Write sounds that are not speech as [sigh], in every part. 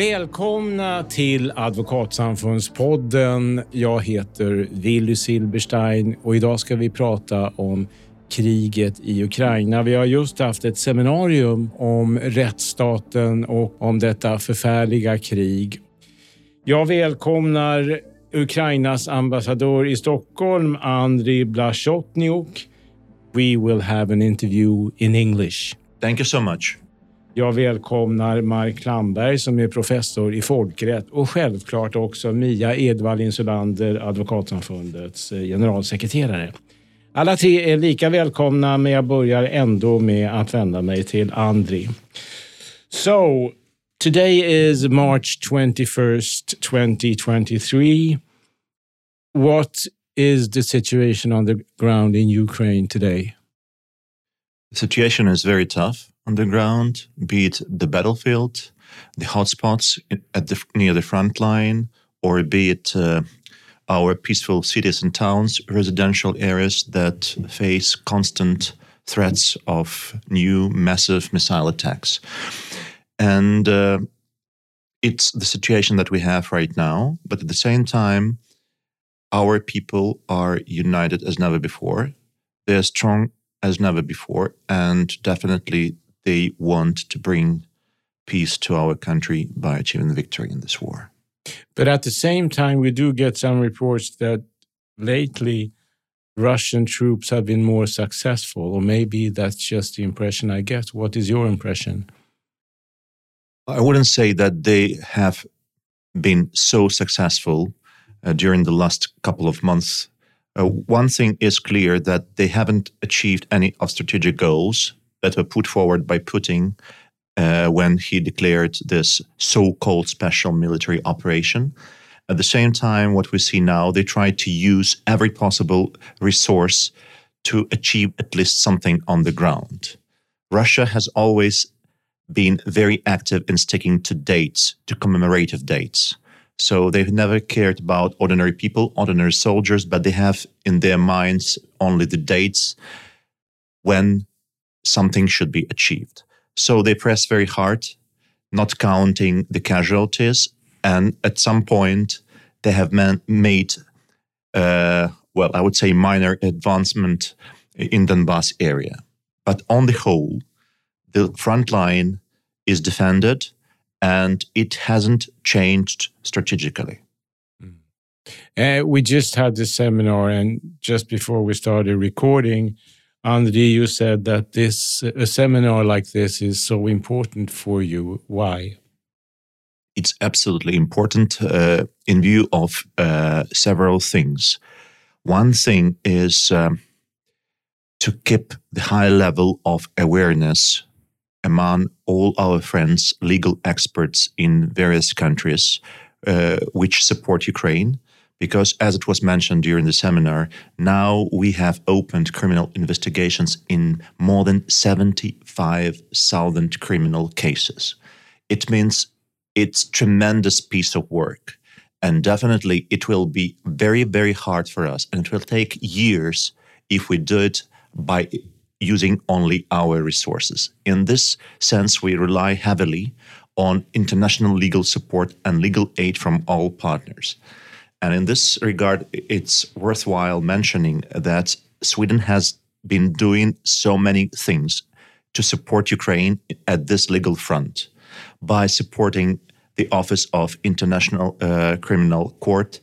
Välkomna till Advokatsamfundspodden. Jag heter Willy Silberstein och idag ska vi prata om kriget i Ukraina. Vi har just haft ett seminarium om rättsstaten och om detta förfärliga krig. Jag välkomnar Ukrainas ambassadör i Stockholm, Andriy Blasjotniuk. We will have an interview in English. Thank you so much. Jag välkomnar Mark Klamberg som är professor i folkrätt och självklart också Mia Edvall Insulander, Advokatsamfundets eh, generalsekreterare. Alla tre är lika välkomna, men jag börjar ändå med att vända mig till Andri. So, today is March 21st, 2023. What is the situation on the ground in Ukraine today? The situation is very tough on the ground, be it the battlefield, the hotspots at the, near the front line, or be it uh, our peaceful cities and towns, residential areas that face constant threats of new massive missile attacks. And uh, it's the situation that we have right now. But at the same time, our people are united as never before. They're strong as never before. And definitely they want to bring peace to our country by achieving victory in this war. But at the same time, we do get some reports that lately Russian troops have been more successful, or maybe that's just the impression I get. What is your impression? I wouldn't say that they have been so successful uh, during the last couple of months. Uh, one thing is clear that they haven't achieved any of strategic goals that were put forward by Putin uh, when he declared this so-called special military operation. At the same time, what we see now, they try to use every possible resource to achieve at least something on the ground. Russia has always been very active in sticking to dates, to commemorative dates. So they've never cared about ordinary people, ordinary soldiers, but they have in their minds only the dates when something should be achieved. So they press very hard, not counting the casualties. And at some point, they have man- made, uh, well, I would say minor advancement in Donbass area. But on the whole, the front line is defended and it hasn't changed strategically. Uh, we just had this seminar, and just before we started recording, Andri, you said that this a seminar like this is so important for you. Why? It's absolutely important uh, in view of uh, several things. One thing is um, to keep the high level of awareness among all our friends, legal experts in various countries, uh, which support Ukraine because as it was mentioned during the seminar, now we have opened criminal investigations in more than 75,000 criminal cases. It means it's tremendous piece of work. And definitely it will be very, very hard for us. And it will take years if we do it by using only our resources. In this sense, we rely heavily on international legal support and legal aid from all partners. And in this regard, it's worthwhile mentioning that Sweden has been doing so many things to support Ukraine at this legal front by supporting the Office of International uh, Criminal Court,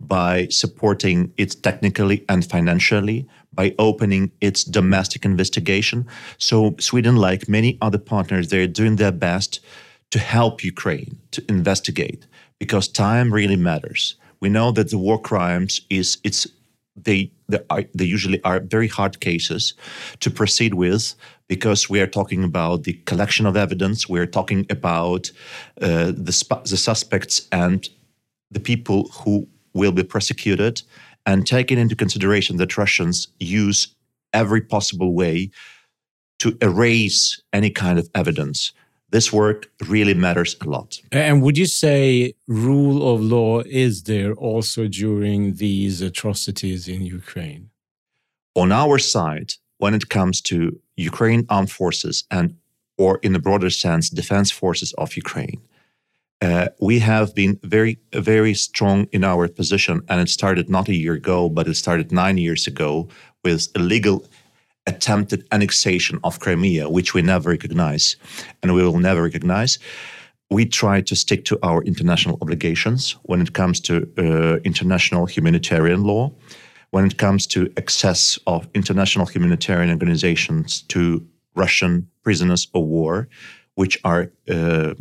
by supporting it technically and financially, by opening its domestic investigation. So Sweden, like many other partners, they're doing their best to help Ukraine to investigate because time really matters we know that the war crimes is it's they they, are, they usually are very hard cases to proceed with because we are talking about the collection of evidence. We're talking about uh, the, the suspects and the people who will be prosecuted and taking into consideration that russians use every possible way to erase any kind of evidence this work really matters a lot. And would you say rule of law is there also during these atrocities in Ukraine? On our side, when it comes to Ukraine armed forces and or in a broader sense defense forces of Ukraine, uh, we have been very, very strong in our position, and it started not a year ago, but it started nine years ago with illegal attempted annexation of Crimea, which we never recognize and we will never recognize. We try to stick to our international obligations when it comes to uh, international humanitarian law, when it comes to access of international humanitarian organizations to Russian prisoners of war, which are uh,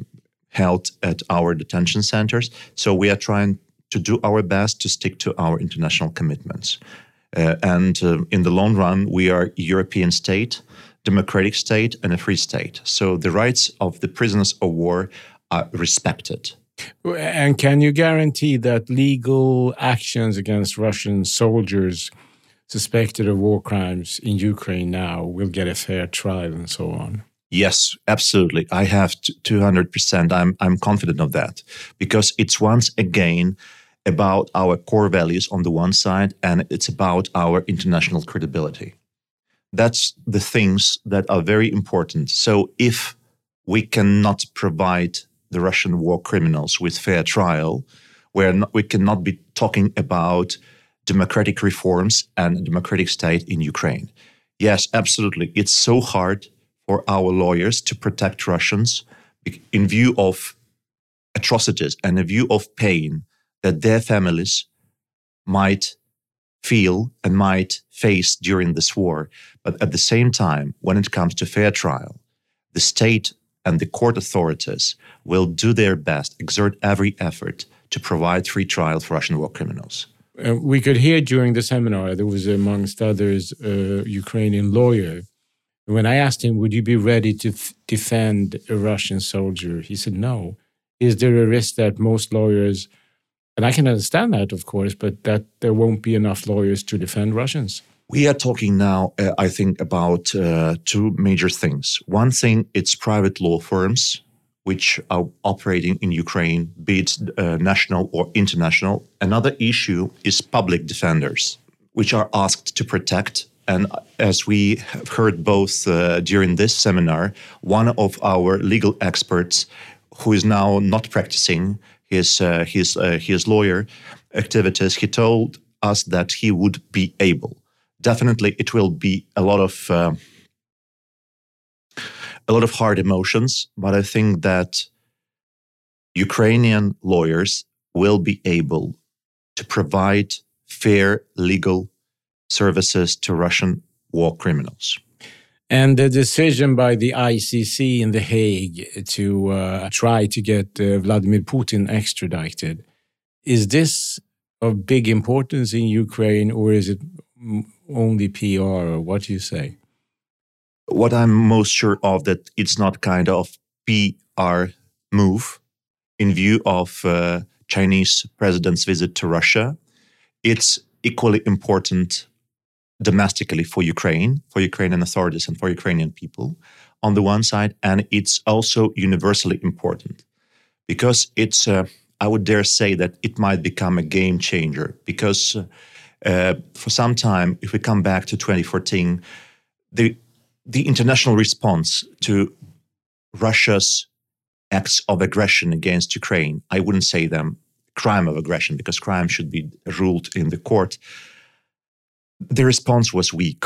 held at our detention centers. So we are trying to do our best to stick to our international commitments. Uh, and uh, in the long run, we are a European state, democratic state, and a free state. So the rights of the prisoners of war are respected. And can you guarantee that legal actions against Russian soldiers suspected of war crimes in Ukraine now will get a fair trial and so on? Yes, absolutely. I have 200%. I'm, I'm confident of that because it's once again about our core values on the one side and it's about our international credibility. That's the things that are very important. So if we cannot provide the Russian war criminals with fair trial, where we cannot be talking about democratic reforms and a democratic state in Ukraine. Yes, absolutely. It's so hard for our lawyers to protect Russians in view of atrocities and in view of pain that their families might feel and might face during this war. But at the same time, when it comes to fair trial, the state and the court authorities will do their best, exert every effort to provide free trial for Russian war criminals. Uh, we could hear during the seminar, there was, amongst others, a Ukrainian lawyer. When I asked him, Would you be ready to defend a Russian soldier? He said, No. Is there a risk that most lawyers and I can understand that, of course, but that there won't be enough lawyers to defend Russians. We are talking now, uh, I think, about uh, two major things. One thing, it's private law firms which are operating in Ukraine, be it uh, national or international. Another issue is public defenders, which are asked to protect. And as we have heard both uh, during this seminar, one of our legal experts who is now not practicing his uh, his uh, his lawyer activities, he told us that he would be able. Definitely, it will be a lot of uh, a lot of hard emotions, but I think that Ukrainian lawyers will be able to provide fair legal services to Russian war criminals. And the decision by the ICC in The Hague to uh, try to get uh, Vladimir Putin extradited, is this of big importance in Ukraine or is it only PR or what do you say? What I'm most sure of that it's not kind of PR move in view of uh, Chinese president's visit to Russia. It's equally important domestically for Ukraine, for Ukrainian authorities, and for Ukrainian people. On the one side, and it's also universally important because it's, uh, I would dare say that it might become a game changer because uh, for some time, if we come back to 2014, the the international response to Russia's acts of aggression against Ukraine, I wouldn't say them crime of aggression because crime should be ruled in the court the response was weak.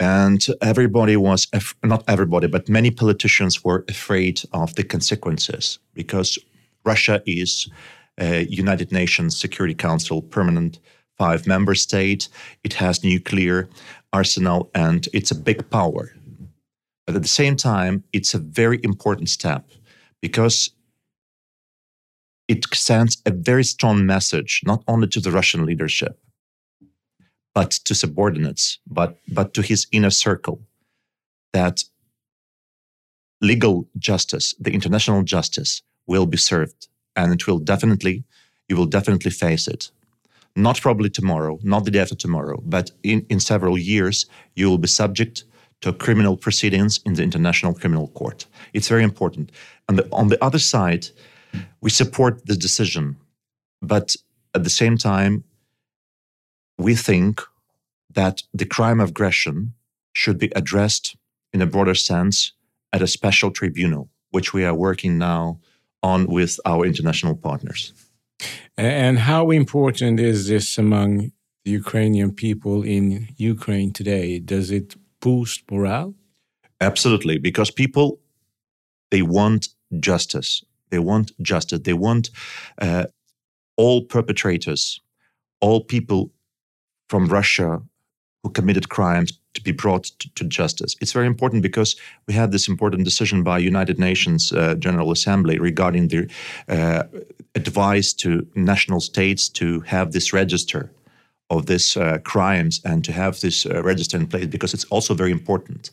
And everybody was, not everybody, but many politicians were afraid of the consequences because Russia is a United Nations Security Council permanent five member state. It has nuclear arsenal and it's a big power. But at the same time, it's a very important step because it sends a very strong message, not only to the Russian leadership, but to subordinates, but, but to his inner circle, that legal justice, the international justice, will be served. And it will definitely, you will definitely face it. Not probably tomorrow, not the day after tomorrow, but in, in several years, you will be subject to criminal proceedings in the International Criminal Court. It's very important. And the, on the other side, we support the decision, but at the same time, we think that the crime of aggression should be addressed in a broader sense at a special tribunal, which we are working now on with our international partners. And how important is this among the Ukrainian people in Ukraine today? Does it boost morale? Absolutely, because people they want justice. They want justice. They want uh, all perpetrators, all people from Russia who committed crimes to be brought to, justice. It's very important because we had this important decision by United Nations uh, General Assembly regarding the uh, advice to national states to have this register of these uh, crimes and to have this uh, register in place because it's also very important.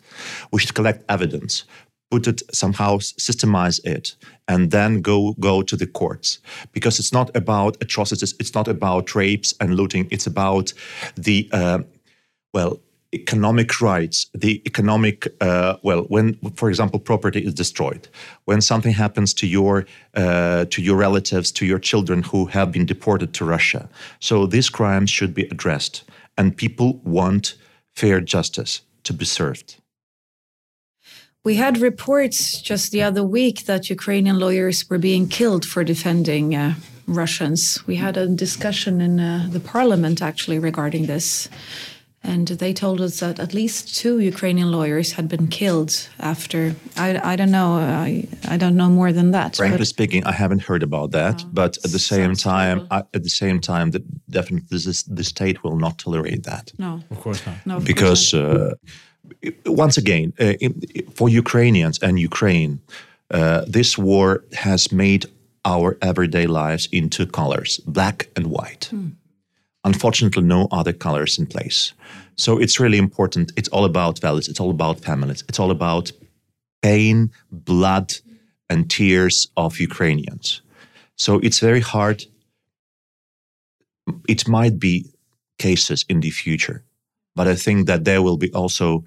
We should collect evidence, put it somehow, systemize it, and then go go to the courts because it's not about atrocities, it's not about rapes and looting, it's about the uh, well economic rights, the economic, uh, well, when, for example, property is destroyed, when something happens to your, uh, to your relatives, to your children who have been deported to Russia. So these crimes should be addressed, and people want fair justice to be served. We had reports just the other week that Ukrainian lawyers were being killed for defending uh, Russians. We had a discussion in uh, the parliament actually regarding this. And they told us that at least two Ukrainian lawyers had been killed after. I, I don't know. I, I don't know more than that. Frankly but, speaking, I haven't heard about that. Oh, but at the same time, I, at the same time, that definitely this, the state will not tolerate that. No, of course not. No, because uh, once again, uh, for Ukrainians and Ukraine, uh, this war has made our everyday lives into colors, black and white. Hmm unfortunately no other colors in place. So it's really important. It's all about values. It's all about families. It's all about pain, blood, and tears of Ukrainians. So it's very hard. It might be cases in the future, but I think that they will be also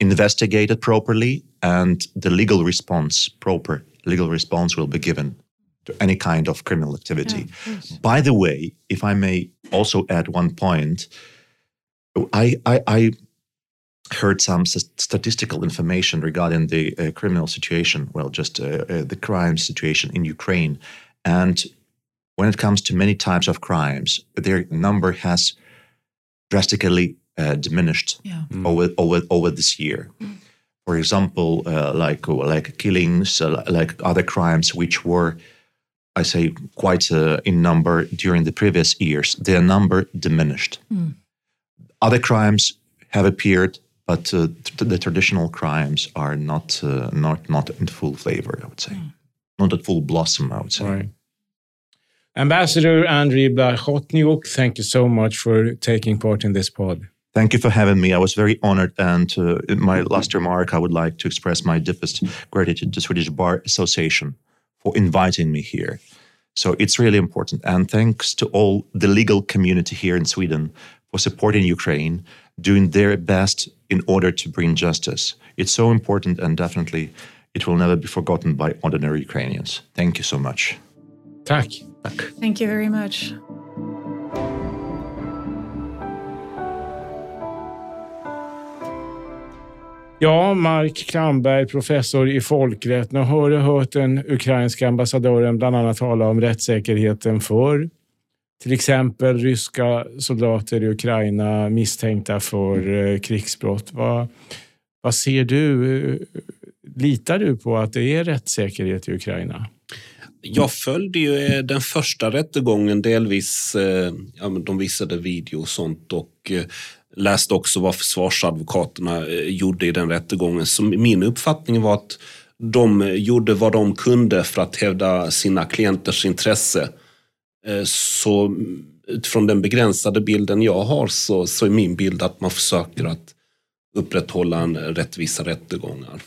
investigated properly and the legal response, proper legal response will be given to any kind of criminal activity. Yeah, By the way, if I may also add one point, I, I, I heard some statistical information regarding the uh, criminal situation, well, just uh, uh, the crime situation in Ukraine. And when it comes to many types of crimes, their number has drastically uh, diminished yeah. mm. over, over, over this year. Mm. For example, uh, like like killings, uh, like other crimes which were I say quite uh, in number during the previous years, their number diminished. Mm. Other crimes have appeared, but uh, the traditional crimes are not uh, not not in full flavor. I would say, mm. not at full blossom. I would say. Right. Ambassador Andriy Blakhotniuk, thank you so much for taking part in this pod. Thank you for having me. I was very honored. And uh, in my last remark, I would like to express my deepest gratitude to Swedish Bar Association for inviting me here. So it's really important. And thanks to all the legal community here in Sweden for supporting Ukraine, doing their best in order to bring justice. It's so important and definitely it will never be forgotten by ordinary Ukrainians. Thank you so much. Tack. Tack. Thank you very much. Ja, Mark Klamberg, professor i folkrätt. Nu har du hört den ukrainska ambassadören bland annat tala om rättssäkerheten för till exempel ryska soldater i Ukraina misstänkta för eh, krigsbrott. Vad, vad ser du? Litar du på att det är rättssäkerhet i Ukraina? Jag följde ju eh, den första rättegången delvis. Eh, ja, de visade video och sånt och läste också vad försvarsadvokaterna eh, gjorde i den rättegången. Så min uppfattning var att de eh, gjorde vad de kunde för att hävda sina klienters intresse. Eh, så utifrån den begränsade bilden jag har så, så är min bild att man försöker att upprätthålla en rättvisa rättegångar.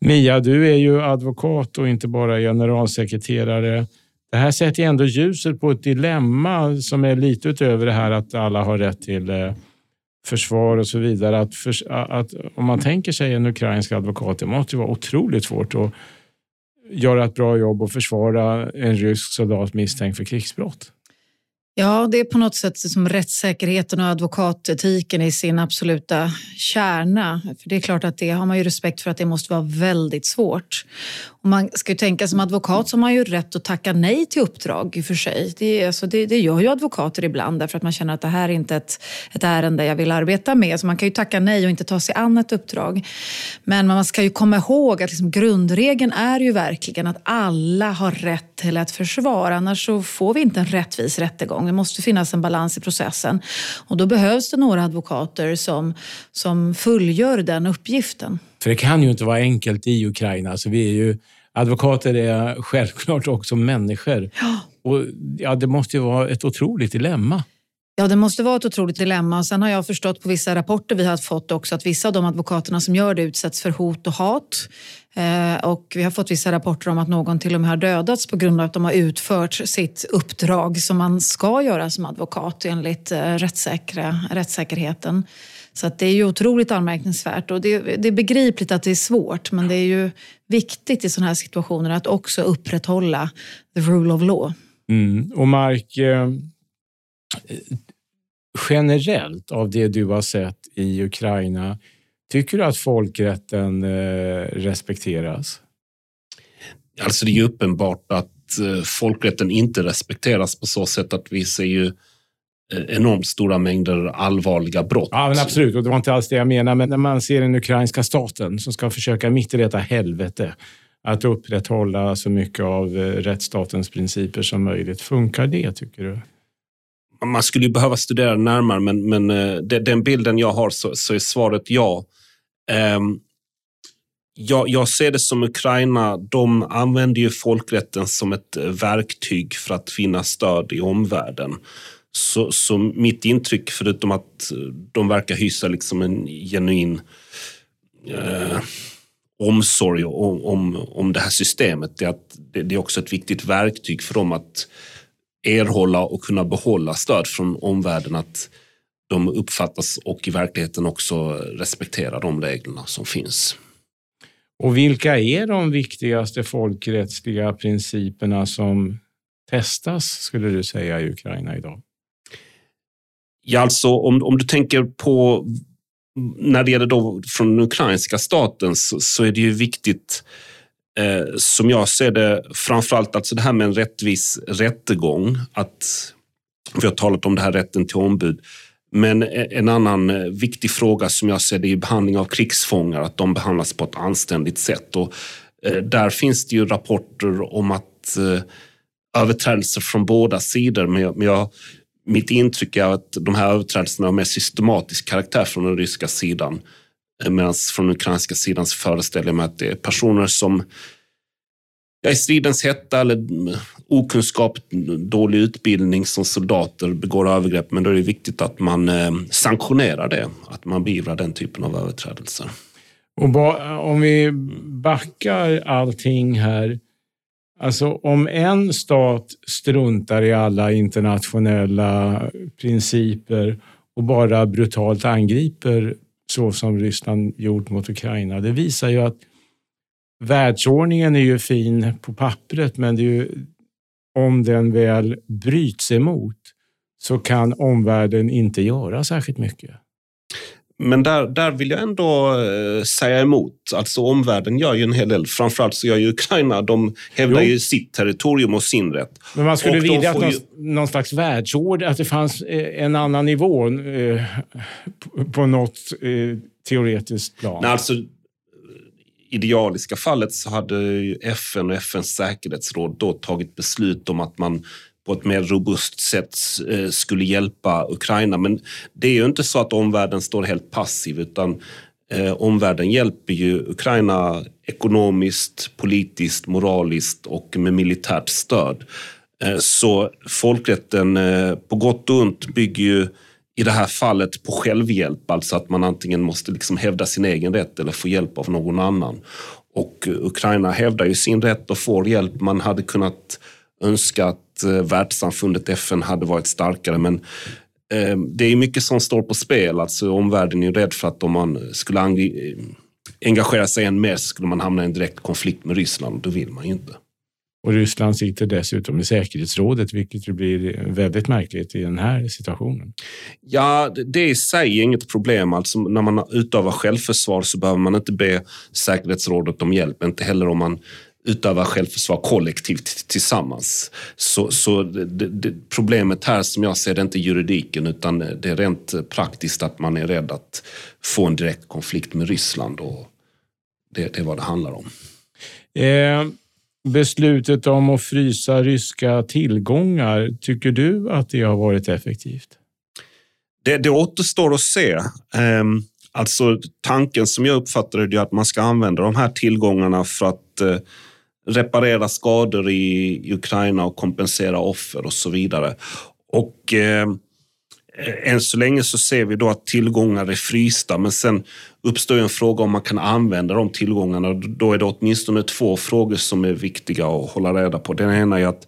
Mia, du är ju advokat och inte bara generalsekreterare. Det här sätter ändå ljuset på ett dilemma som är lite utöver det här att alla har rätt till eh, försvar och så vidare. Att, för, att om man tänker sig en ukrainsk advokat, det måste ju vara otroligt svårt att göra ett bra jobb och försvara en rysk soldat misstänkt för krigsbrott. Ja, det är på något sätt som rättssäkerheten och advokatetiken i sin absoluta kärna. För Det är klart att det har man ju respekt för att det måste vara väldigt svårt. Och man ska ju tänka som advokat så har man ju rätt att tacka nej till uppdrag i och för sig. Det, alltså det, det gör ju advokater ibland därför att man känner att det här är inte ett, ett ärende jag vill arbeta med. Så man kan ju tacka nej och inte ta sig an ett uppdrag. Men man ska ju komma ihåg att liksom grundregeln är ju verkligen att alla har rätt till ett försvar. Annars så får vi inte en rättvis rättegång. Det måste finnas en balans i processen. Och då behövs det några advokater som, som fullgör den uppgiften. För det kan ju inte vara enkelt i Ukraina. Alltså vi är ju, advokater är självklart också människor. Ja. Och ja, det måste ju vara ett otroligt dilemma. Ja, det måste vara ett otroligt dilemma. Sen har jag förstått på vissa rapporter vi har fått också att vissa av de advokaterna som gör det utsätts för hot och hat. Eh, och vi har fått vissa rapporter om att någon till och med har dödats på grund av att de har utfört sitt uppdrag som man ska göra som advokat enligt eh, rättssäkra, rättssäkerheten. Så att det är ju otroligt anmärkningsvärt och det, det är begripligt att det är svårt men det är ju viktigt i sådana här situationer att också upprätthålla the rule of law. Mm. Och Mark, eh, generellt av det du har sett i Ukraina, tycker du att folkrätten eh, respekteras? Alltså det är ju uppenbart att eh, folkrätten inte respekteras på så sätt att vi ser ju eh, enormt stora mängder allvarliga brott. Ja, men absolut. Och det var inte alls det jag menade. Men när man ser den ukrainska staten som ska försöka mitt i detta helvete att upprätthålla så mycket av rättsstatens principer som möjligt. Funkar det, tycker du? Man skulle ju behöva studera närmare, men, men eh, den bilden jag har så, så är svaret ja. Um, jag, jag, ser det som Ukraina, de använder ju folkrätten som ett eh, verktyg för att finna stöd i omvärlden. Så, så mitt intryck, förutom att eh, de verkar hysa liksom en genuin eh, omsorg om, om, om det här systemet, är att det, det är också ett viktigt verktyg för dem att erhålla och kunna behålla stöd från omvärlden. Att de uppfattas och i verkligheten också respekterar de reglerna som finns. Och vilka är de viktigaste folkrättsliga principerna som testas, skulle du säga, i Ukraina idag? Ja, alltså om, om du tänker på när det gäller då från den ukrainska staten så, så är det ju viktigt eh, som jag ser det, framförallt alltså det här med en rättvis rättegång. Att vi har talat om det här rätten till ombud. Men e- en annan eh, viktig fråga som jag ser det är behandling av krigsfångar, att de behandlas på ett anständigt sätt. Och eh, där finns det ju rapporter om att eh, överträdelser från båda sidor, men jag, men jag mitt intryck är att de här överträdelserna har mer systematisk karaktär från den ryska sidan. Eh, Medan från den ukrainska sidan så föreställer jag mig att det är personer som ja, i stridens hetta eller eh, okunskap, dålig utbildning som soldater begår övergrepp. Men då är det viktigt att man eh, sanktionerar det, att man beivrar den typen av överträdelser. Och om vi backar allting här. Alltså om en stat struntar i alla internationella principer och bara brutalt angriper så som Ryssland gjort mot Ukraina. Det visar ju att världsordningen är ju fin på pappret, men det är ju, om den väl bryts emot så kan omvärlden inte göra särskilt mycket. Men där, där vill jag ändå eh, säga emot. Alltså omvärlden gör ju en hel del. Framförallt så gör ju Ukraina, de hävdar jo. ju sitt territorium och sin rätt. Men man skulle vilja att någon, ju... någon slags världsordning, att det fanns eh, en annan nivå eh, på något eh, teoretiskt plan. Nej, alltså, idealiska fallet så hade FN och FNs säkerhetsråd då tagit beslut om att man på ett mer robust sätt eh, skulle hjälpa Ukraina. Men det är ju inte så att omvärlden står helt passiv utan eh, omvärlden hjälper ju Ukraina ekonomiskt, politiskt, moraliskt och med militärt stöd. Eh, så folkrätten på gott och ont bygger ju i det här fallet på självhjälp, alltså att man antingen måste liksom hävda sin egen rätt eller få hjälp av någon annan. Och Ukraina hävdar ju sin rätt och får hjälp. Man hade kunnat önska att eh, världssamfundet FN hade varit starkare, men eh, det är mycket som står på spel. Alltså, omvärlden är ju rädd för att om man skulle engagera sig än mer så skulle man hamna i en direkt konflikt med Ryssland. Det vill man ju inte. Och Ryssland sitter dessutom i säkerhetsrådet, vilket ju blir väldigt märkligt i den här situationen. Ja, det är i sig inget problem. Alltså, när man utövar självförsvar så behöver man inte be säkerhetsrådet om hjälp, inte heller om man utövar självförsvar kollektivt tillsammans. Så, så det, det, problemet här som jag ser det är inte juridiken utan det är rent praktiskt att man är rädd att få en direkt konflikt med Ryssland. Och det, det är vad det handlar om. Eh, beslutet om att frysa ryska tillgångar, tycker du att det har varit effektivt? Det, det återstår att se. Eh, alltså tanken som jag uppfattar det är att man ska använda de här tillgångarna för att eh, reparera skador i Ukraina och kompensera offer och så vidare. Och eh, än så länge så ser vi då att tillgångar är frysta, men sen uppstår en fråga om man kan använda de tillgångarna. Då är det åtminstone två frågor som är viktiga att hålla reda på. Den ena är att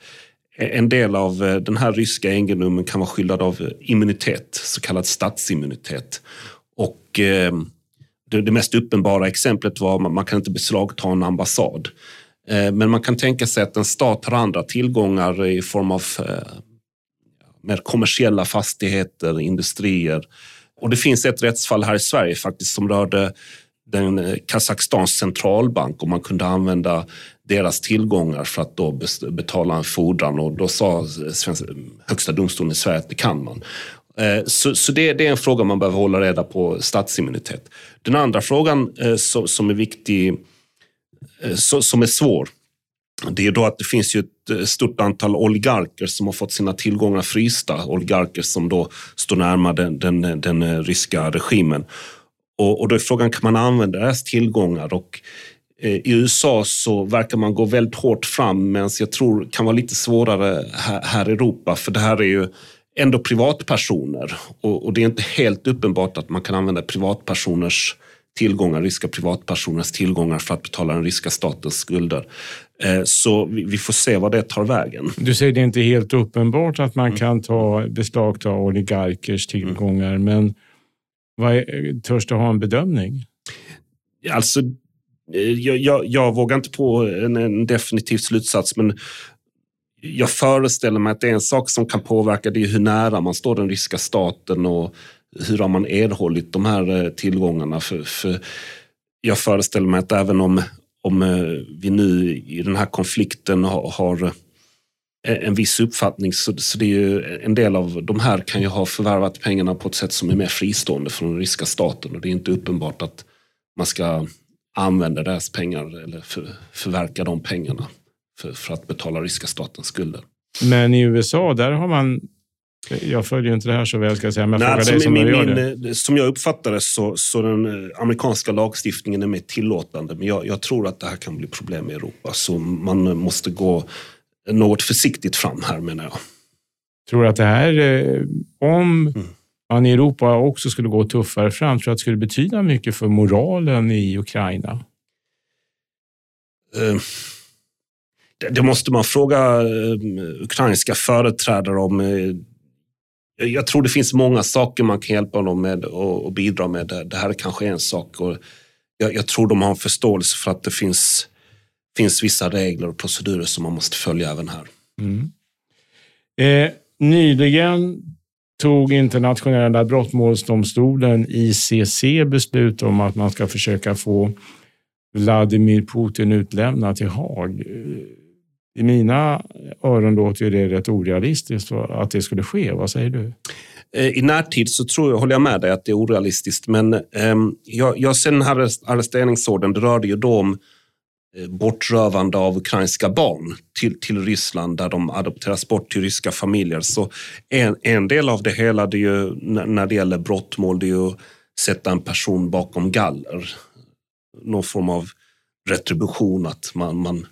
en del av eh, den här ryska egendomen kan vara skyddad av immunitet, så kallad statsimmunitet. Och eh, det mest uppenbara exemplet var att man kan inte beslagta en ambassad. Eh, men man kan tänka sig att en stat har andra tillgångar i form av eh, mer kommersiella fastigheter, industrier. Och det finns ett rättsfall här i Sverige faktiskt som rörde den eh, Kazakstans centralbank och man kunde använda deras tillgångar för att då betala en fordran och då sa Högsta domstolen i Sverige att det kan man. Så, så det, det, är en fråga man behöver hålla reda på, statsimmunitet. Den andra frågan som är viktig Eh, så, som är svår. Det är då att det finns ju ett eh, stort antal oligarker som har fått sina tillgångar frysta. Oligarker som då står närmare den, den, den eh, ryska regimen. Och, och, då är frågan, kan man använda deras tillgångar? Och, I USA så verkar man gå väldigt hårt fram men jag tror kan vara lite svårare här, här i Europa. För det här är ju ändå privatpersoner och, och det är inte helt uppenbart att man kan använda privatpersoners tillgångar, ryska privatpersoners tillgångar för att betala den ryska statens skulder. Eh, så vi får se vad det tar vägen. Du säger det är inte helt uppenbart att man mm. kan ta, beslagta oligarkers tillgångar, mm. men vad är, törs du ha en bedömning? Alltså, eh, jag, jag, jag vågar inte på en, en definitiv slutsats, men jag föreställer mig att det är en sak som kan påverka det är hur nära man står den ryska staten och hur har man erhållit de här eh, tillgångarna? För, för jag föreställer mig att även om, om eh, vi nu i den här konflikten har, har en viss uppfattning så, så det är ju, en del av de här kan ju ha förvärvat pengarna på ett sätt som är mer fristående från den ryska staten och det är inte uppenbart att man ska använda deras pengar eller för, förverka de pengarna för, för att betala ryska statens skulder. Men i USA, där har man jag följer inte det här så väl, ska jag säga. Men Nej, frågar dig som min, gör det. Som jag uppfattar det så, så den eh, amerikanska lagstiftningen är mer tillåtande. Men jag, jag, tror att det här kan bli problem i Europa. Så man måste gå något försiktigt fram här menar jag. Tror du att det här, eh, om mm. man i Europa också skulle gå tuffare fram, tror du att det skulle betyda mycket för moralen i Ukraina? Uh. Det måste man fråga ukrainska företrädare om jag tror det finns många saker man kan hjälpa dem med och, bidra med. Det här är kanske en sak. Och jag, jag, tror de har en förståelse för att det finns, finns vissa regler och procedurer som man måste följa även här. Mm. Eh, nyligen tog internationella brottmålsdomstolen ICC beslut om att man ska försöka få Vladimir Putin utlämnad till Haag. I mina öron låter det rätt orealistiskt att det skulle ske. Vad säger du? Eh, I närtid så tror jag, håller jag med dig att det är orealistiskt. Men eh, jag, jag ser den här arresteringsordern, det rörde ju då om eh, bortrövande av ukrainska barn till, till Ryssland där de adopteras bort till ryska familjer. Så en, en del av det hela det är ju, när det gäller brottmål, det är ju att sätta en person bakom galler. Någon form av retribution, att man, man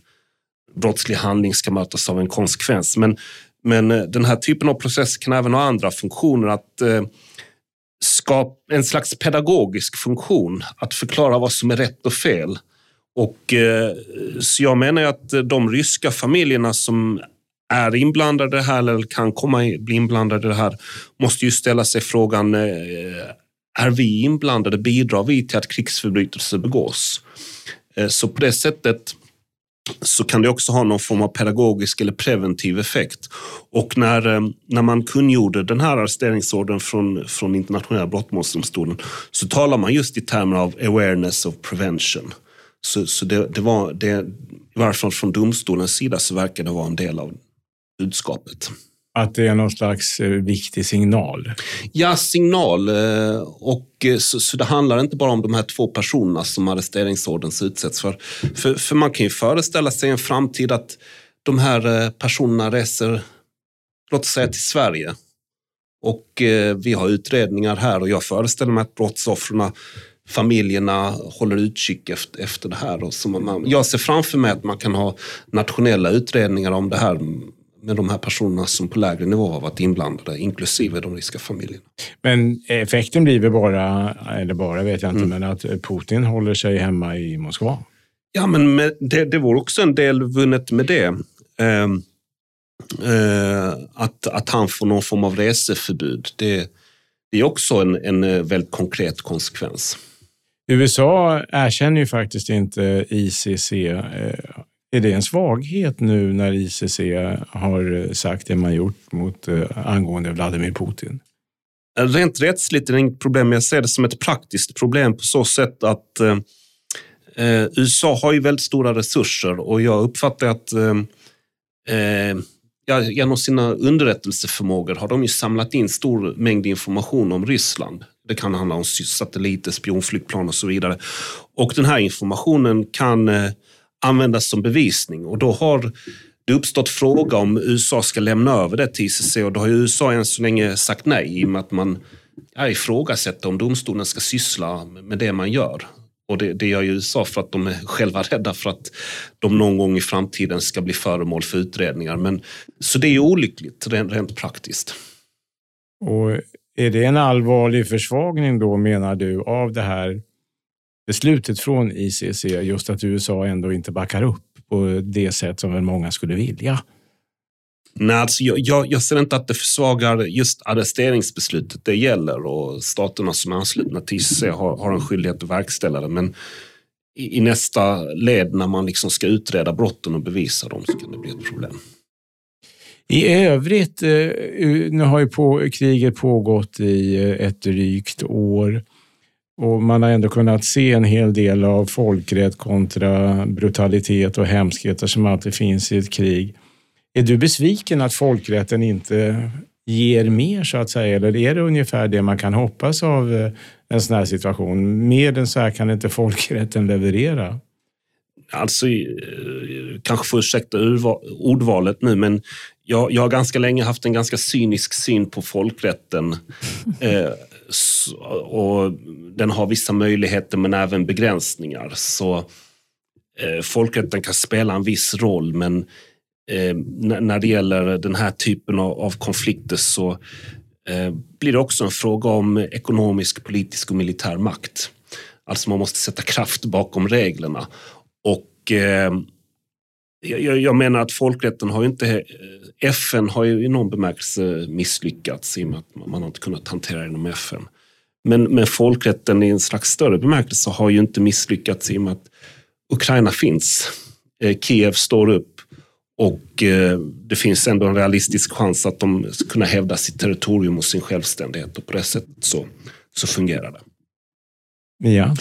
brottslig handling ska mötas av en konsekvens. Men, men eh, den här typen av process kan även ha andra funktioner. Att eh, skapa en slags pedagogisk funktion, att förklara vad som är rätt och fel. Och, eh, så jag menar att eh, de ryska familjerna som är inblandade i det här eller kan komma bli inblandade i det här måste ju ställa sig frågan, eh, är vi inblandade? Bidrar vi till att krigsförbrytelser begås? Eh, så på det sättet så kan det också ha någon form av pedagogisk eller preventiv effekt. Och när, eh, när man kungjorde den här arresteringsordern från, från internationella brottmålsdomstolen så talar man just i termer av awareness of prevention. Så, så det, det var, det, i varje fall från domstolens sida så verkar det vara en del av budskapet. Att det är någon slags eh, viktig signal? Ja, signal. Eh, och eh, så, så, det handlar inte bara om de här två personerna som arresteringsorden utsätts för. för. För man kan ju föreställa sig en framtid att de här personerna reser, låt oss säga till Sverige. Och vi har utredningar här och jag föreställer mig att brottsoffren familjerna håller utkik efter, efter det här. Och så man, jag ser framför mig att man kan ha nationella utredningar om det här med de här personerna som på lägre nivå har varit inblandade, inklusive de ryska familjerna. Men effekten blir väl bara, eller bara vet jag inte, mm. men att Putin håller sig hemma i Moskva? Ja, men med, det, det vore också en del vunnet med det. Eh, eh, att, att han får någon form av reseförbud. Det, det är också en, en eh, väldigt konkret konsekvens. USA erkänner ju faktiskt inte ICC. Är det en svaghet nu när ICC har eh, sagt det man gjort mot eh, angående Vladimir Putin? Eh, rent rättsligt är det inget problem, men jag ser det som ett praktiskt problem på så sätt att eh, USA har ju väldigt stora resurser och jag uppfattar att eh, ja, genom sina underrättelseförmågor har de ju samlat in stor mängd information om Ryssland. Det kan handla om satelliter, spionflygplan och så vidare. Och den här informationen kan eh, användas som bevisning och då har det uppstått fråga om USA ska lämna över det till ICC och då har USA än så länge sagt nej i och med att man ifrågasätter om domstolen ska syssla med det man gör. Och det, det gör ju USA för att de är själva rädda för att de någon gång i framtiden ska bli föremål för utredningar. Men, så det är olyckligt rent, rent praktiskt. Och är det en allvarlig försvagning då menar du av det här beslutet från ICC, just att USA ändå inte backar upp på det sätt som väl många skulle vilja? Nej, alltså jag, jag, jag, ser inte att det försvagar just arresteringsbeslutet det gäller och staterna som är anslutna till ICC har, har en skyldighet att verkställa det. Men i, i, nästa led när man liksom ska utreda brotten och bevisa dem så kan det bli ett problem. I övrigt, eh, nu har ju på, kriget pågått i eh, ett drygt år. Och man har ändå kunnat se en hel del av folkrätt kontra brutalitet och hemskheter som alltid finns i ett krig. Är du besviken att folkrätten inte ger mer så att säga? Eller är det ungefär det man kan hoppas av eh, en sån här situation? Mer än så här kan inte [laughs] folkrätten leverera. Alltså, eh, kanske får ursäkta ordvalet nu, men jag, jag har ganska länge haft en ganska cynisk syn på folkrätten. [laughs] Eh, och den har vissa möjligheter men även begränsningar. Så eh, folkrätten kan spela en viss roll men eh, när det gäller den här typen av, av konflikter så eh, blir det också en fråga om ekonomisk, politisk och militär makt. Alltså man måste sätta kraft bakom reglerna. Och eh, jag, jag, menar att folkrätten har ju inte... Eh, FN har ju i någon bemärkelse misslyckats i och med att man har inte kunnat hantera det inom FN. Men, men folkrätten i en slags större bemärkelse har ju inte misslyckats i och med att Ukraina finns. Eh, Kiev står upp och eh, det finns ändå en realistisk chans att de ska kunna hävda sitt territorium och sin självständighet och på det sättet så, så fungerar det. Ja.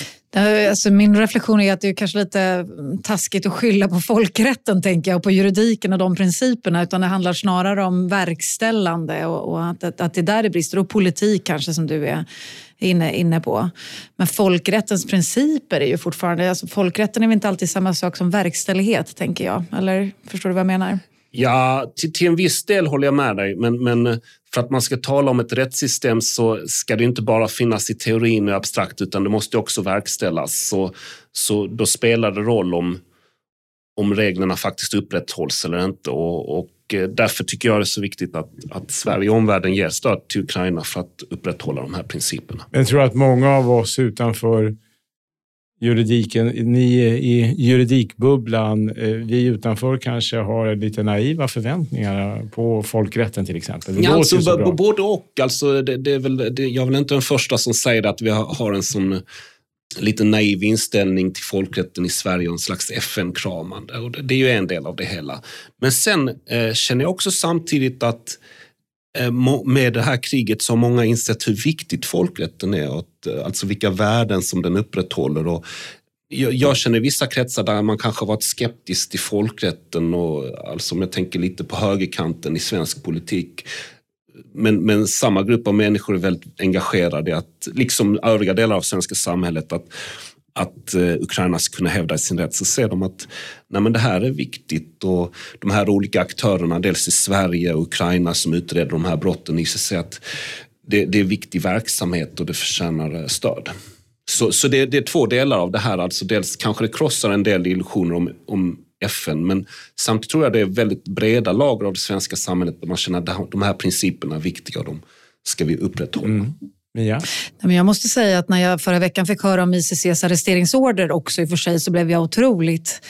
Alltså min reflektion är att det är kanske lite mm, taskigt att skylla på folkrätten tänker jag, och på juridiken och de principerna, utan det handlar snarare om verkställande och, och att, att, att, det är där det brister. Och politik kanske som du är inne, inne på. Men folkrättens principer är ju fortfarande... Alltså folkrätten är väl inte alltid samma sak som verkställighet, tänker jag. Eller förstår du vad jag menar? Ja, till, till en viss del håller jag med dig. Men, men eh, för att man ska tala om ett rättssystem så ska det inte bara finnas i teorin och abstrakt utan det måste också verkställas. Så, så då spelar det roll om, om reglerna faktiskt upprätthålls eller inte. Och, och eh, därför tycker jag det är så viktigt att, att Sverige och omvärlden ger stöd till Ukraina för att upprätthålla de här principerna. Jag tror att många av oss utanför juridiken, ni i juridikbubblan, eh, vi utanför kanske har lite naiva förväntningar på folkrätten till exempel. ja, alltså, både och. Alltså, det, det är väl, det, jag är väl inte den första som säger att vi har en sån lite naiv inställning till folkrätten i Sverige och en slags FN-kramande. Och det är ju en del av det hela. Men sen eh, känner jag också samtidigt att Eh, med det här kriget så har många insett hur viktigt folkrätten är, och eh, alltså vilka värden som den upprätthåller. Och jag, känner vissa kretsar där man kanske varit skeptisk till folkrätten och alltså om jag tänker lite på högerkanten i svensk politik men, men samma grupp av människor är väldigt engagerade i att, liksom övriga delar av svenska samhället, att, att eh, Ukraina ska kunna hävda sin rätt, så ser de att nej, men det här är viktigt och de här olika aktörerna, dels i Sverige och Ukraina som utreder de här brotten, i sig att det, det är viktig verksamhet och det förtjänar eh, stöd. Så, så det, det, är två delar av det här. Alltså dels kanske det krossar en del illusioner om, om FN. Men samtidigt tror jag det är väldigt breda lager av det svenska samhället där man känner att de här principerna är viktiga och de ska vi upprätthålla. Mm. Mia? Jag måste säga att när jag förra veckan fick höra om ICCs arresteringsorder också i och för sig så blev jag otroligt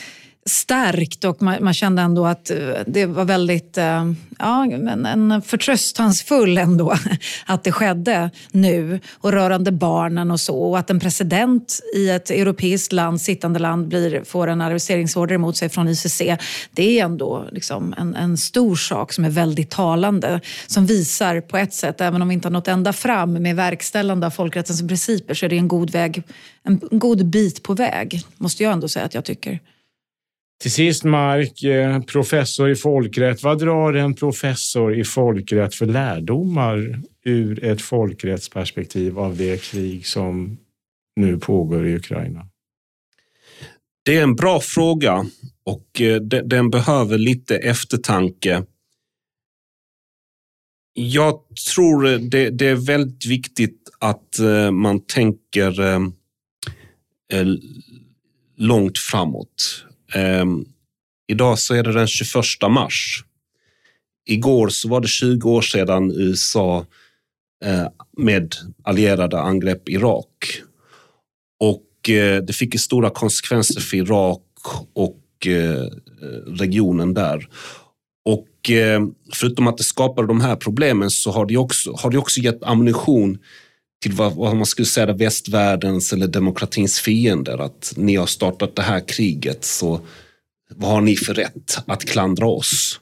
stärkt och man, man, kände ändå att eh, det var väldigt eh, ja, en, en förtröstansfull ändå [laughs] att det skedde nu och rörande barnen och så och att en president i ett europeiskt land, sittande land, blir, får en arresteringsorder emot sig från ICC. Det är ändå liksom en, en stor sak som är väldigt talande som visar på ett sätt, även om vi inte har nått ända fram med verkställande av folkrättens principer så är det en god väg, en god bit på väg, måste jag ändå säga att jag tycker. Till sist Mark, eh, professor i folkrätt. Vad drar en professor i folkrätt för lärdomar ur ett folkrättsperspektiv av det krig som nu pågår i Ukraina? Det är en bra fråga och eh, den behöver lite eftertanke. Jag tror eh, det, är väldigt viktigt att man tänker långt framåt. Eh, idag så är det den 21 mars. Igår så var det 20 år sedan USA eh, med allierade angrepp Irak. Och eh, det fick stora konsekvenser för Irak och eh, regionen där. Och förutom att det skapade de här problemen så har det också, har det också gett ammunition till vad, vad, man skulle säga västvärldens eller demokratins fiender. Att ni har startat det här kriget, så vad har ni för rätt att klandra oss?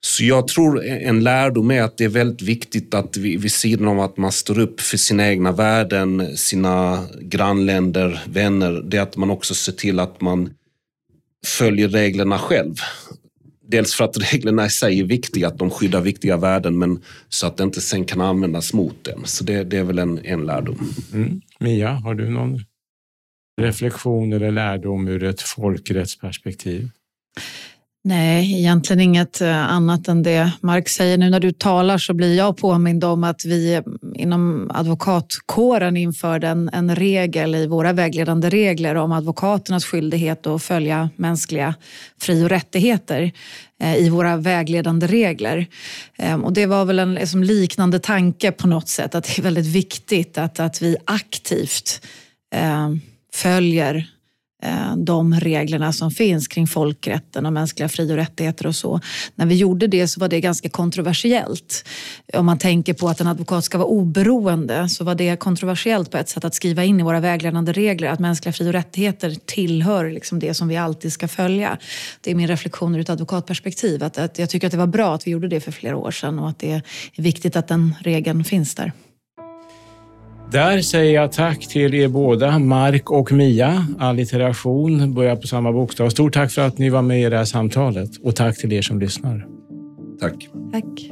Så jag tror en lärdom är att det är väldigt viktigt att vi, vid sidan av att man står upp för sina egna värden, sina grannländer, vänner, det är att man också ser till att man följer reglerna själv dels för att reglerna i sig är viktiga, att de skyddar viktiga värden, men så att det inte sen kan användas mot dem. Så det, det är väl en, en lärdom. Mm. Mia, har du någon reflektion eller lärdom ur ett folkrättsperspektiv? Nej, egentligen inget eh, annat än det Mark säger. Nu när du talar så blir jag påmind om att vi eh, inom advokatkåren införde en, en regel i våra vägledande regler om advokaternas skyldighet att följa mänskliga fri och rättigheter eh, i våra vägledande regler. Ehm, och det var väl en liksom liknande tanke på något sätt, att det är väldigt viktigt att, att vi aktivt eh, följer Eh, de reglerna som finns kring folkrätten och mänskliga fri och rättigheter och så. När vi gjorde det så var det ganska kontroversiellt. Om man tänker på att en advokat ska vara oberoende så var det kontroversiellt på ett sätt att skriva in i våra vägledande regler att mänskliga fri och rättigheter tillhör liksom det som vi alltid ska följa. Det är min reflektion ur ett advokatperspektiv. Att, att jag tycker att det var bra att vi gjorde det för flera år sedan och att det är viktigt att den regeln finns där. Där säger jag tack till er båda, Mark och Mia. Allitteration börjar på samma bokstav. Stort tack för att ni var med i det här samtalet och tack till er som lyssnar. Tack. Tack.